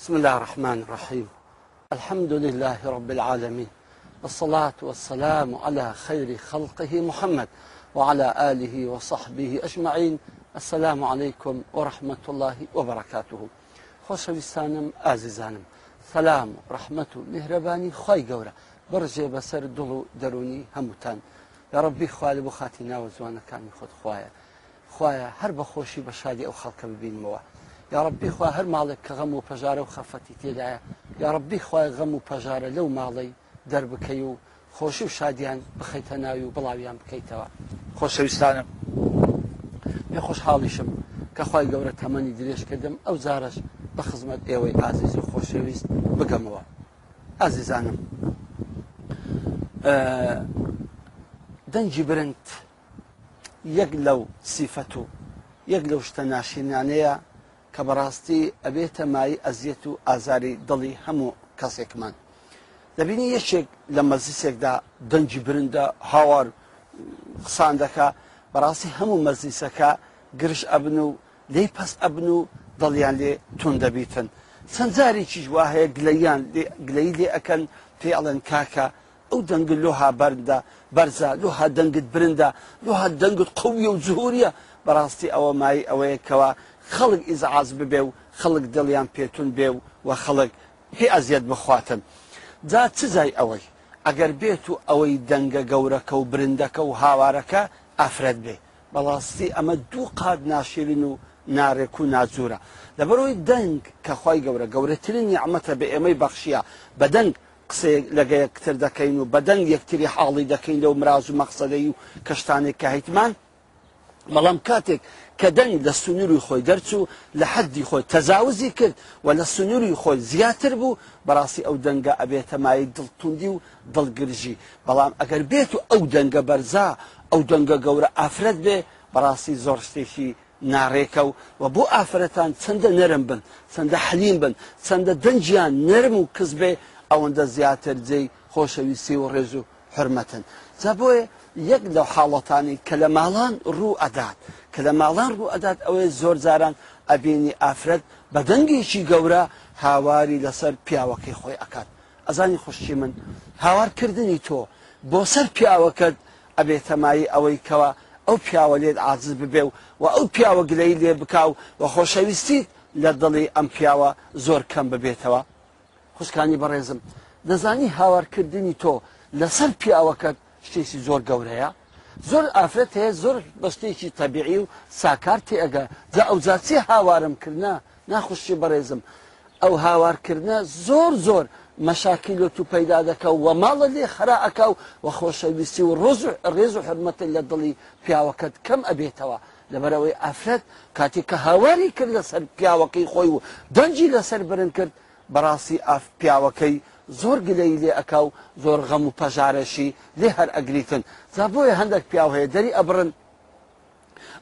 بسم الله الرحمن الرحيم الحمد لله رب العالمين والصلاة والسلام على خير خلقه محمد وعلى آله وصحبه أجمعين السلام عليكم ورحمة الله وبركاته خوش بسانم سەسلام سلام رحمة مهرباني خوي قورة برجي بسر دلو دروني و يا ربي لە ڕبی خوال بۆ خاتی ناوە خوايا خۆت خوایە خوایە هەر بەخۆشی بە شادی یاڕبی خوا هەر ماڵێک کە غەم و پەژارە و خەفەتی تێدایە یاڕبی خوای غەم و پەژارە لەو ماڵی دەربکەی و خۆشی و شادیان بخەیتە ناوی و بڵاویان بکەیتەوە خۆشەویستانم پێ خۆشحاڵیشم کە خی گەورە تەمەنی درێژ کردم ئەو زارش بە خزمەت ئێوەی ئازیز و خۆشەویست بگەمەوە ئازیزانم دەنجی برند یەک لەو سیفەت و یەک لەو شتە ناشینانەیە کە بەڕاستی ئەبێتە مای ئەزیەت و ئازاری دڵی هەموو کەسێکمان دەبینی یەکێک لە مەزیسێکدا دەنجی برندە هاوار قسان دەکا بەڕاستی هەموو مەزیسەکە گرش ئەبن و لی پەس ئەبن و دڵیان لێ تون دەبیتن سنجارێکی جوواهەیە گلەیان گلەی لێ ئەەکەن پێ ئەڵەن کاکە ئەو دەنگت لۆها بەردا بەرزە لۆها دەنگت برندە لۆها دەنگت قووی و جوهوریە بەڕاستی ئەوە مای ئەوەیە کەەوە خەڵک ئیزعاز ببێ و خەڵک دڵیان پێتون بێ و و خەڵک هی ئەزیەت بخواتن جا چزای ئەوەی ئەگەر بێت و ئەوەی دەنگە گەورەکە و برندەکە و هاوارەکە ئافرەت بێ بەڵاستی ئەمە دوو قاد ناشرین و نارێک و ناجوورە لەبەرەوەی دەنگ کە خی گەورە گەورەترین یعممەتە بە ئێمەی بەخشیە بە دەنگ قسەیەک لەگە یەکتر دەکەین و بەدەنگ یەکتری حاڵی دەکەین لەو مراز و مەقسەدەی و کەشتانێک کە هیتمان بەڵام کاتێک کە دەنگ لە سنووری خۆی دەرچوو لە حەدی خۆی تەزاوزی کرد و لە سنووری خۆی زیاتر بوو بەڕاستی ئەو دەنگە ئەبێتەمایی دڵتوندی و دڵگرژی بەڵام ئەگەر بێت و ئەو دەنگە بەرزا ئەو دەنگە گەورە ئافرەت بێ بەڕاستی زۆر شتێکی ناڕێکە و و بۆ ئافرەتان چەندە نەرم بن چەندە حەلیم بن چەندە دەنجیان نەرم و کەس بێ ئەوەندە زیاتر جێی خۆشەویستی و ڕێژ و حرمەتن جا بۆیە یەک لەو حاڵەتانی کە لە ماڵان ڕوو ئەدات کە لە ماڵان ڕوو ئەدات ئەوەیە زۆر جاران ئەبینی ئافرەت بە دەنگێکی گەورە هاواری لەسەر پیاوەکەی خۆی ئەکات ئەزانی خوشتی من هاوارکردنی تۆ بۆ سەر پیاوەکەت ئەبێتەمایی ئەوەی کەوە ئەو پیاوە لێت عزز ببێ و و ئەو پیاوە گلەی لێ بکاو و خۆشەویستیت لە دڵی ئەم پیاوە زۆر کەم ببێتەوە خوشکانی بەڕێزم دەزانی هاوارکردنی تۆ لەسەر پیاوەکەت شتێکی زۆر گەورەیە زۆر ئافرەت هەیە زۆر بەشتێکی تەبیعی و ساکار تێگە جا ئەوزاچی هاوارمکردە ناخشی بەڕێزم ئەو هاوارکردە زۆر زۆر مەشاکیلۆ تو پەیدا دەکە و ماڵە لێ خرا ئەکا و خۆشەویستی و ڕۆز ڕێز و حرمەتە لە دڵی پیاوەکەت کەم ئەبێتەوە لەبەرەوەی ئافرەت کاتێک کە هاواری کرد لەسەر پیاوەکەی خۆی و دەنجی لەسەر برن کرد بەڕاستی ئاف پیاوەکەی زۆر گلەی لێ ئەکاو زۆر غەم و پەژارەشی لێ هەر ئەگریتن جا بۆیە هەندێک پیاو هەیە دەری ئەبرن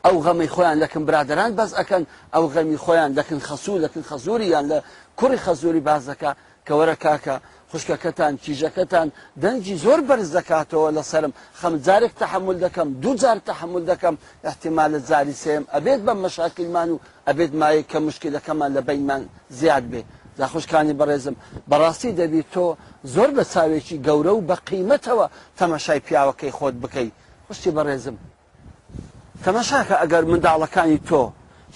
ئەو غەمی خۆیان دەکەن برادران بەس ئەەکەن ئەو غەمی خۆیان دەکەن خەسوو دەکەن خەزوریان لە کوڕی خەزوری بازەکە کەوەرە کاکە خوشکەکەتان کیژەکەتان دەنجی زۆر بەرز دەکاتەوە لەسرم خەمجارێک تەحمل دەکەم دووجار تەحمل دەکەم احتیمالە زاری سێم ئەبێت بە مەشاکیلمان و ئەبێت مایە کە مشکلەکەمان لە بینمان زیاد بێ زاخۆشکانی بەڕێزم بەڕاستی دەبیت تۆ زۆر بە چاوێکی گەورە و بە قیمەتەوە تەمەشای پیاوەکەی خۆت بکەیت خوشتی بەڕێزم تەمەشاکە ئەگەر منداڵەکانی تۆ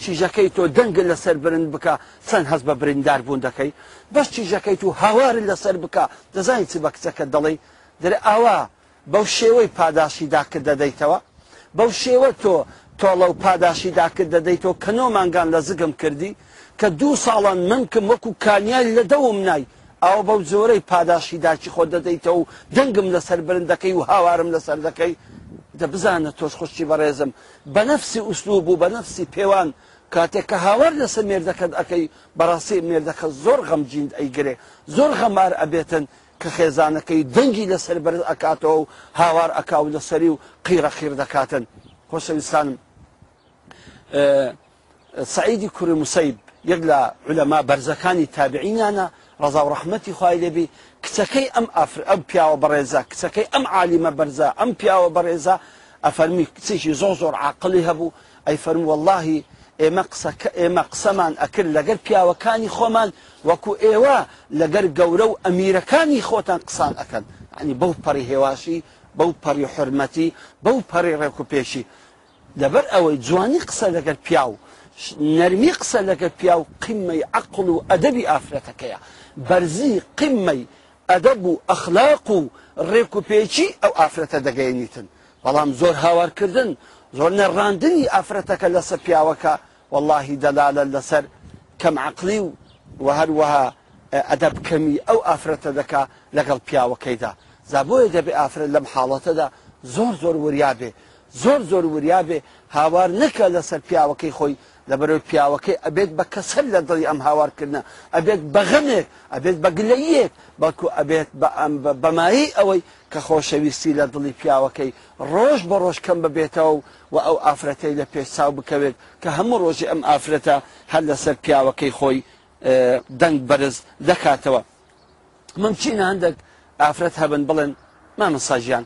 چیژەکەی تۆ دەنگل لەسەر برند بکە چەند هەز بە بریندار بوون دەکەی بەش چیژەکەی و هاوارن لەسەر بکە دەزانی چ بە کچەکە دەڵێ دەرێ ئاوا بەو شێوەی پاداشی داکرد دەدەیتەوە بەو شێوە تۆ تۆڵە و پاداشی داکرد دەدەیتەوە کە نۆمانگان لە زگم کردی کە دوو ساڵان منکم وەکو کانیان لە دەوم نای ئەو بەو زۆرەی پاداشی داچی خۆ دەدەیتەوە و دەنگم لەسەر برندەکەی و هاوارم لەسەر دەکەی دە بزانە تۆش خوشتی بەڕێزم بە نەفسی ئوسلوب بوو بە نەفسی پێوان کاتێک کە هاوار لەسەر مێردەکەت ئەەکەی بەڕاستی مێردەکە زۆر غەمجیند ئەیگرێ زۆر غەمار ئەبێتن کە خێزانەکەی دەنگی لەسەر بەرز ئەکاتەوە و هاوار ئەکاو لەسەری و قیرە خیر دەکاتن خۆشەویستانم سعیدی کوری مووسیب یەک لە علەما بەرزەکانی تابعینانە ڕزا و ڕحمەتی خوای لێبی کچەکەی ئەم ئافر ئەم پیاوە بەڕێزە کچەکەی ئەم عالیمە بەرزە ئەم پیاوە بەڕێزە ئەفەرمی کچێکی زۆر زۆر عاقلی هەبوو ئەی فەرم واللهی ئێمە ئێمە قسەمان ئەکرد لەگەر پیاوەکانی خۆمان وەکو ئێوە لەگەر گەورە و ئەمیرەکانی خۆتان قسان ئەەکەن ینی بەو پەڕی هێواشی بەو پەڕی حرمەتی بەو پەڕی ڕێک و پێشی لەبەر ئەوەی جوانی قسە لەگەر پیاو نەرمی قسە لەگە پیا و قیممەی عقل و ئەدەبی ئافرەتەکەیە بەرزی قیممەی ئەدەب و ئەخلاق و ڕێک و پێچی ئەو ئافرەتە دەگەینیتن بەڵام زۆر هاوارکردن زۆر نەڕاندنی ئافرەتەکە لەسە پیاوەکە واللهی دەلالە لەسەر کەم عقلی و و هەروەها ئەدەب کەمی ئەو ئافرەتە دەکا لەگەڵ پیاوەکەیدا زابۆیە دەبێ ئافرەت لەم حاڵەتەدا زۆر زۆر وریابێ زۆر زۆر وریابێ هاوار نەکە لەسەر پیاوەکەی خۆی لەبەرەوە پیاوەکەی ئەبێت بە کەسەر لە دڵی ئەم هاوارکردە ئەبێت بەغەمێک ئەبێت بە گلەیەک بەڵکو ئەبێت بەمایی ئەوەی کە خۆشەویستی لە دڵی پیاوەکەی ڕۆژ بە ڕۆژکەم ببێتەوە و ئەو ئافرەتەی لە پێساو بکەوێت کە هەموو ڕۆژی ئەم ئافرەتە هەر لەسەر پیاوەکەی خۆی دەنگ بەرز دەکاتەوە ممچینە هەندێک ئافرەت هەبن بڵێن مامەساژیان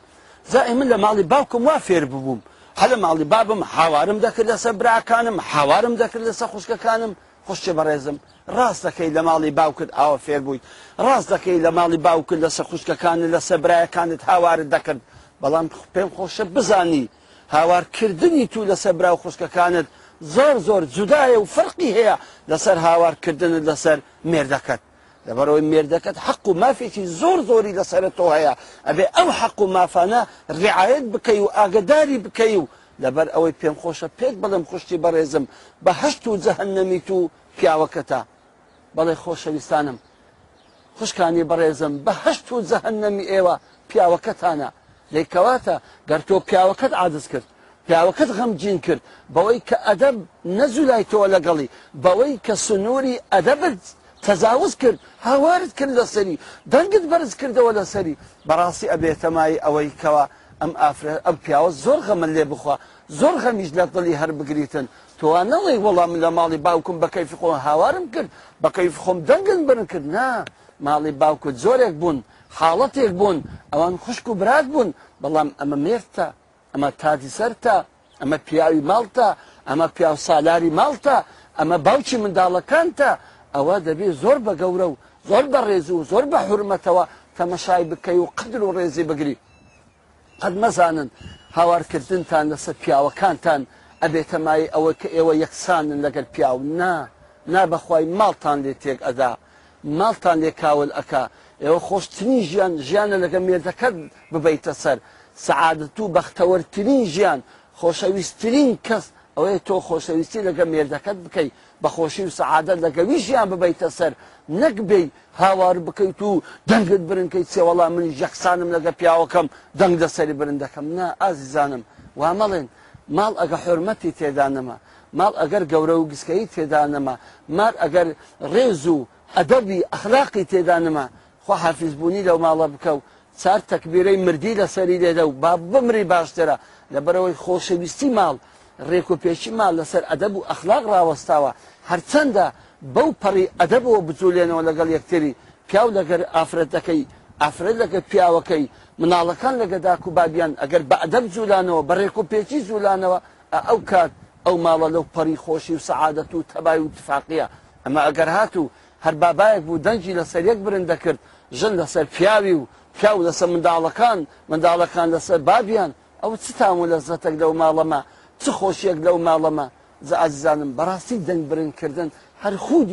زائ من لە ماڵی باوکم وا فێر ببووم هەلە ماڵی بابم هاوارم دەکرد لەسەر براکانم هاوارم دەکرد لەسەر خوشکەکانم خوشتێ بەڕێزم ڕاست دەکەی لە ماڵی باوکرد ئاوە فێر بووی ڕاست دەکەی لە ماڵی باوکرد لەسەر خوشکەکانت لەسەر برایەکانت هاوارت دەکرد بەڵام پێم خۆشە بزانی هاوارکردنی تو لەسەر برا و خوشکەکانت زۆر زۆر جودایە و فەرقی هەیە لەسەر هاوارکردنت لەسەر مێردەکەت لەبەرەوەی مێردەکەت حەق و مافێکی زۆر زۆری لەسەرەوە هەیە ئەبێ ئەو حەق و مافانە ڕعاەت بکەی و ئاگداری بکەی و لەبەر ئەوەی پێم خۆشە پێت بڵم خوشتی بەڕێزم بە هەشت و جەهن نەمیت و پیاوەکەتە بەڵێ خۆشەویستانم خوشکانی بەڕێزم بە هەشت و جەهن نەمی ئێوە پیاوەکەتانە لێکەواتە گەرتۆ پیاوەکەت عادز کرد پیاوەکەت غەمجین کرد بەوەی کە ئەدەب نەزولای تۆ لەگەڵی بەوەی کە سنووری ئەدەبت تەزاوز کرد هاوارت کرد لە سەری دەنگت بەرز کردەوە لە سەری بەڕاستی ئەبێتەمای ئەوەی کەوە ئەم ئافرە ئەم پیاوە زۆر غەمە لێ بخوا زۆر خەمیش لە دڵی هەر بگریتن توان نەڵی وەڵام لە ماڵی باوکم بە کەیف خۆم هاوارم کرد بە کەیف خۆم دەنگن برن کرد نا ماڵی باوکت زۆرێک بوون حاڵەتێک بوون ئەوان خوشک و برات بوون بەڵام ئەمە مێرتە ئەمە تادی سەرتە ئەمە پیاوی ماڵتە ئەمە پیاو سالاری ماڵتە ئەمە باوکی منداڵەکانتە ئەوە دەبێت زۆر بە گەورە و زۆر بە ڕێز و زۆر بە حرمەتەوە تەمەشای بکەی و قدر و ڕێزی بگری قەت مەزانن هاوارکردنتان لەسەر پیاوەکانتان ئەبێتە مای ئەوە کە ئێوە یەکسانن لەگەر پیاو نا نابەخوای ماڵتان لێ تێک ئەدا ماڵتان لێ کاول ئەکا ئێوە خۆشتنی ژیان ژیانە لەگە مێردەکەت ببیتە سەر سعادت و بەختەوەرترین ژیان خۆشەویستترین کەس ئەوەیە تۆ خۆشەویستی لەگە مێردەکەت بکەیت بەخۆشی و سەعادە لەگەویشیان ببیتە سەر نەک بێ هاوار بکەیت و دەنگت برنکەیت سێوەڵام من یەخسانم لەگە پیاوەکەم دەنگ دەسەری برندەکەم نا ئازیزانم وا مەڵێن ماڵ ئەگە حرمەتی تێدانەما ماڵ ئەگەر گەورە و گسکەی تێدانەما مار ئەگەر ڕێز و ئەدەبی ئەخلاقی تێدانەما خوا حافزبوونی لەو ماڵە بکە و چار تەکبیرەی مردی لەسەری لێدە و با بمری باشترە لەبەرەوەی خۆشەویستی ماڵ ڕێک و پێشیمان لەسەر ئەدەب و ئەخلاق ڕوەستاوە هەرچەندە بەو پەڕی ئەدەبەوە بجوولێنەوە لەگەڵ یەکتری پیاو لەگەر ئافرەتەکەی ئافرەت لەگە پیاوەکەی مناڵەکان لەگە داک و بابیان ئەگەر بە ئەدەب جوولانەوە بە ڕێک و پێچی جوولانەوە ئەو کات ئەو ماڵە لەو پەڕی خۆشی و سەعادەت و تەبای و تفاقیە ئەمە ئەگەر هاتوو هەر بابایەک بوو دەنجی لەسەر یەک برن دەکرد ژن لەسەر پیاوی و پیاو لەسەر منداڵەکان منداڵەکان لەسەر بابیان ئەو چ تام و لەزەتەک لەو ماڵەمە لو براسي دن برن كردن هر ئازانم بەڕاستی دن برن كردن خۆی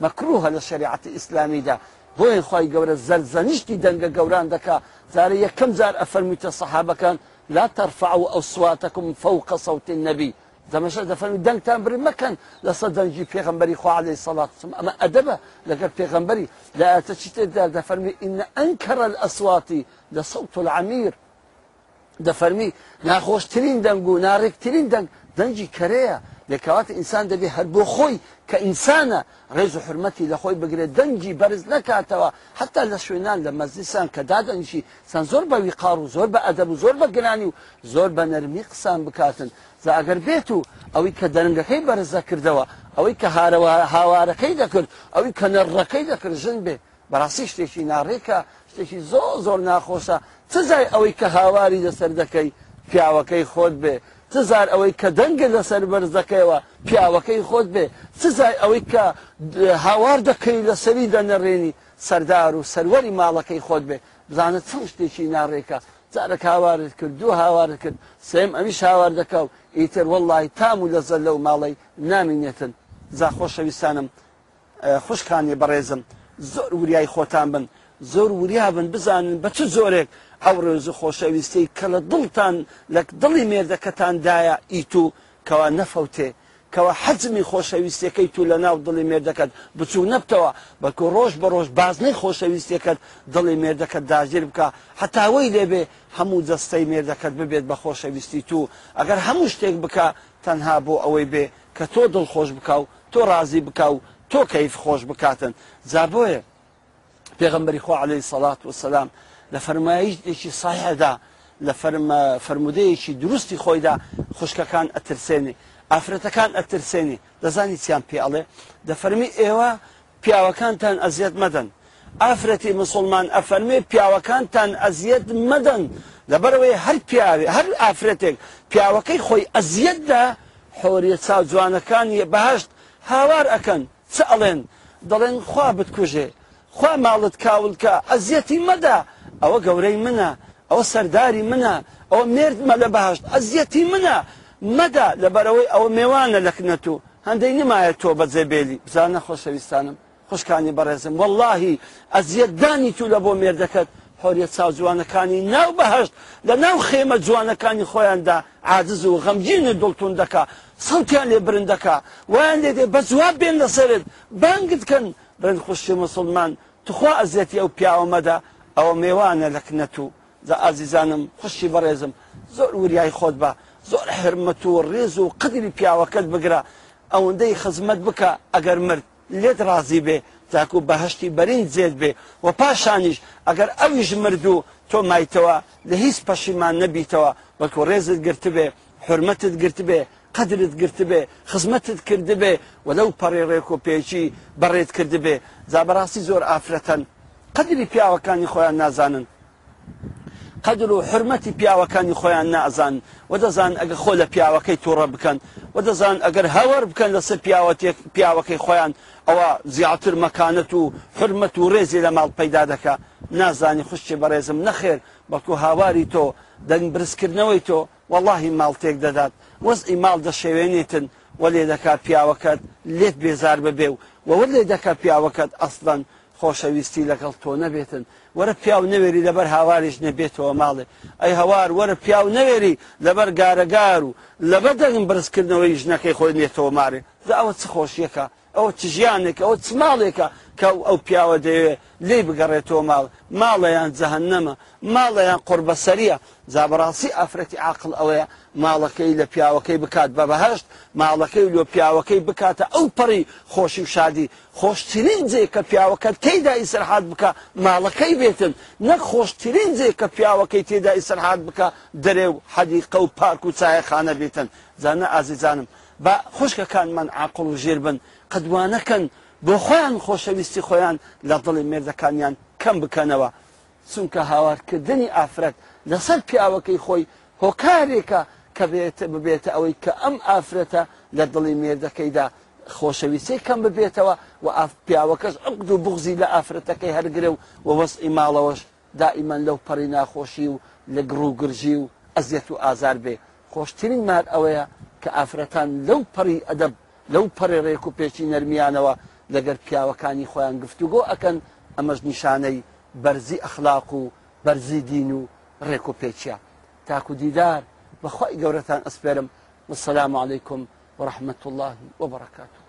مكروه لشريعة مەکروهە دا بوين ئیسلامیدا قورا خی دي دنگا قوران دكا زاري يكم زار أفرميت الصحابة كان لا ترفعوا أصواتكم فوق صوت النبي دمشق دفن دنگ تنبري مكان لصدن جي پیغمبري خو عليه الصلاة والسلام أما أدبا لقد پیغمبري لا تشتد دفن إن أنكر الأصوات لصوت العمير دەفەرمی ناخۆشترین دەنگ و ناڕێکترین دەنگ دەنجی کەرەیە لەکەواتە ئینسان دەبێ هەر بۆ خۆی کە ئینسانە ڕێز و حرمەتی لە خۆی بگرێت دەنگی بەرز نکاتەوە حتا لە شوێنان لە مەزیسان کە دادەنجی سان زۆر بە ویقار و زۆر بە ئەدەب و زۆر بە گرانی و زۆر بە نەرمی قسان بکاتن زاگەر بێت و ئەوەی کە دەرنگەکەی بەرزە کردەوە ئەوەی کە هاوارەکەی دەکرد ئەوەی کە نەڕەکەی دەکرد ژن بێ بەڕاستی شتێکی ناڕێکە شتێکی زۆ زۆر ناخۆشە تزای ئەوەی کە هاواری لەسەر دەکەی پیاوەکەی خۆت بێ تزار ئەوەی کە دەنگە لەسەر بەرزەکەیەوە پیاوەکەی خۆت بێ تزای ئەوەی کە هاوار دەکەی لەسەری دەنەڕێنی سەردار و سەروەری ماڵەکەی خۆت بێ بزانت چەند شتێکی ناڕێکە جارێک هاوارت کرد دوو هاوارت کرد سێم ئەمیش هاوار دەکەو ئیتر وەڵی تام و لەزە لەو ماڵی نامینێتن زاخۆشەویستانم خوشکانی بەڕێزم زۆر وریای خۆتان بن زۆر وریابن بزانن بە چ زۆرێک ئەو ڕێز و خۆشەویستی کە لە دڵتان لە دڵی مێردەکەتاندایە ئیت و کەوا نەفەوتێ کەوا حەزمی خۆشەویستەکەی تو لە ناو دڵی مێردەکەت بچوو نەبتەوە بەکو ڕۆژ بە ڕۆژ بازنەی خۆشەویستەکەت دڵی مێردەکەت داژیر بکە هەتاوەی لێبێ هەموو جەستەی مێردەکەت ببێت بە خۆشەویستی تو ئەگەر هەموو شتێک بکە تەنها بۆ ئەوەی بێ کە تۆ دڵخۆش بکە و تۆ رازی بکە و تۆ کەیف خۆش بکاتن جابۆیە پێغمبەری خۆ عليه سەڵات وسلام لە فەرمایشتێکی ساحدا لە فرمودەیەکی دروستی خۆیدا خوشکەکان ئەترسێنی ئافرەتەکان ئەترسێنی دەزانی چیان پێڵێ دەفەرمی ئێوە پیاوەکانتان ئەزیەت مەدەن ئافرەتی مسلمان ئەفەرمێ پیاوەکانتان ئەزیەت مەدەن لەبەرەوەی هەر پیاوێ هەر ئافرەتێک پیاوەکەی خۆی ئەزیەتدا حۆریە چاو جوانەکانی بەهشت هاوار ئەەکەن چ ئەڵێن دەڵێن خوا بتکوژێ خوا ماڵت کاولکە ئەزیەتی مەدا ئەوە گەورەی منە ئەوە سەرداری منە ئەوە مێردمە لە بەهشت ئەزیەتی منە مەدا لەبەرەوەی ئەوە میێوانە لەکنەت و هەندەی نمایە تۆ بەجێبێلی بزانە خۆشەویستانم خوشکانی بەڕێزم واللهی ئەزیەتدانی تو لە بۆ مێردەکەت حۆریە چاو جوانەکانی ناو بەهشت لە ناو خێمە جوانەکانی خۆیاندا عادز و غەمگینە دڵتون دەکا سەڵکیان لێ برندەکە ویان لێ دێ بە جواب بێن لەسرت بانگتکەن بن خوشی مسلمان تخوا ئەزیەتی ئەو پیاوەمەدا ئەوە میێوانە لەکنەت و زە ئازیزانم خوشی بەڕێزم زۆر وریای خۆت بە زۆر حرمەت و ڕێز و قدری پیاوەکەت بگرە ئەوەندەی خزمەت بکە ئەگەر مرد لێت رازی بێ تاکو بەهشتی بەرین زێت بێ و پاشانیش ئەگەر ئەویش مرد و تۆ مایتەوە لە هیچ پەشیمان نەبییتەوە بەکو ڕێزت گرت بێ حرمەتت گرت بێ قدرت گرتبێ خزمەتت کردبێ وەلەو پەڕێڕێک و پێچی بەڕێت کردبێ زابڕاستی زۆر ئافرەتەن قدری پیاوەکانی خۆیان نازانن قدر و حرمەتی پیاوەکانی خۆیان نازان و دەزان ئەگە خۆ لە پیاوەکەی تووڕە بکەن و دەزان ئەگەر هەوەر بکەن لەسەر پیاوەکەی خۆیان ئەوە زیاتر مەکانت و حرمەت و ڕێزی لە ماڵ پەیدا دەکە نازانی خوشتی بەڕێزم نەخێر بەڵکو هاواری تۆ دەنگ برزکردنەوەی تۆ واللهی ماڵتێک دەدات وەزئی ماڵ دەشێوێنێتن وە لێ دەکات پیاوەکەت لێت بێزار ببێ و وەوە لێ دەکات پیاوەکەت ئەسڵەن خۆشەویستی لەگەڵ تۆ نەبێتن وەرە پیاو نەوێری لەبەر هاواریش نەبێتەوە ماڵێ ئەی هەوار وەرە پیاو نەوێری لەبەر گارەگار و لەبەر دەگم برزکردنەوەی ژنەکەی خۆی نێتەوە مارێ دا ئەوە چ خۆشیەکە ئەو چ ژیانێک ئەو چ ماڵێکە کە ئەو پیاوە دەوێت لێ بگەڕێتەوە ماڵ ماڵەیان جەهن نەمە ماڵەیان قربەسەریە زابڕاستی ئافرەتی عقل ئەوەیە ماڵەکەی لە پیاوەکەی بکات بە بەهشت ماڵەکەی لۆ پیاوەکەی بکاتە ئەو پڕی خۆشی و شادی خۆشترین جێ کە پیاوەکەت تێدا ئیسرحات بکە ماڵەکەی بێتن نەک خۆشترین جێ کە پیاوەکەی تێدا ئیسرحات بکە دەرێ و حەدیقە و پارک و چایە خانە بێتن زانە ئازیزانم با خوشکەکانمان عقل و ژێر بن قدوانەکەن بۆ خۆیان خۆشەویستی خۆیان لە دڵی مێردەکانیان کەم بکەنەوە چونکە هاوارکردنی ئافرەت لەسەر پیاوەکەی خۆی هۆکارێکە کە ببێتە ئەوەی کە ئەم ئافرەتە لە دڵی مێردەکەیدا خۆشەویستی کەم ببێتەوە و پیاوەکەش عقد و بغزی لە ئافرەتەکەی هەرگرێ و وەوەست ئیماڵەوەش دائیمان لەو پەڕی ناخۆشی و لە گڕووگرژی و ئەزیەت و ئازار بێ خۆشترین مار ئەوەیە کە ئافرەتان لەو پەڕی ئەدەب لەو پەڕێڕێک و پێچی نەرمیانەوە لەگەر پیاوەکانی خۆیان گفتوگۆ ئەکەن ئەمەش نیشانەی بەرزی ئەخلاق و بەرزی دین و ڕێک و پێچیا تاکو دیدار بەخوای گەورەتان ئەسپێرم والسلام عليكم ورحمة الله وبركاته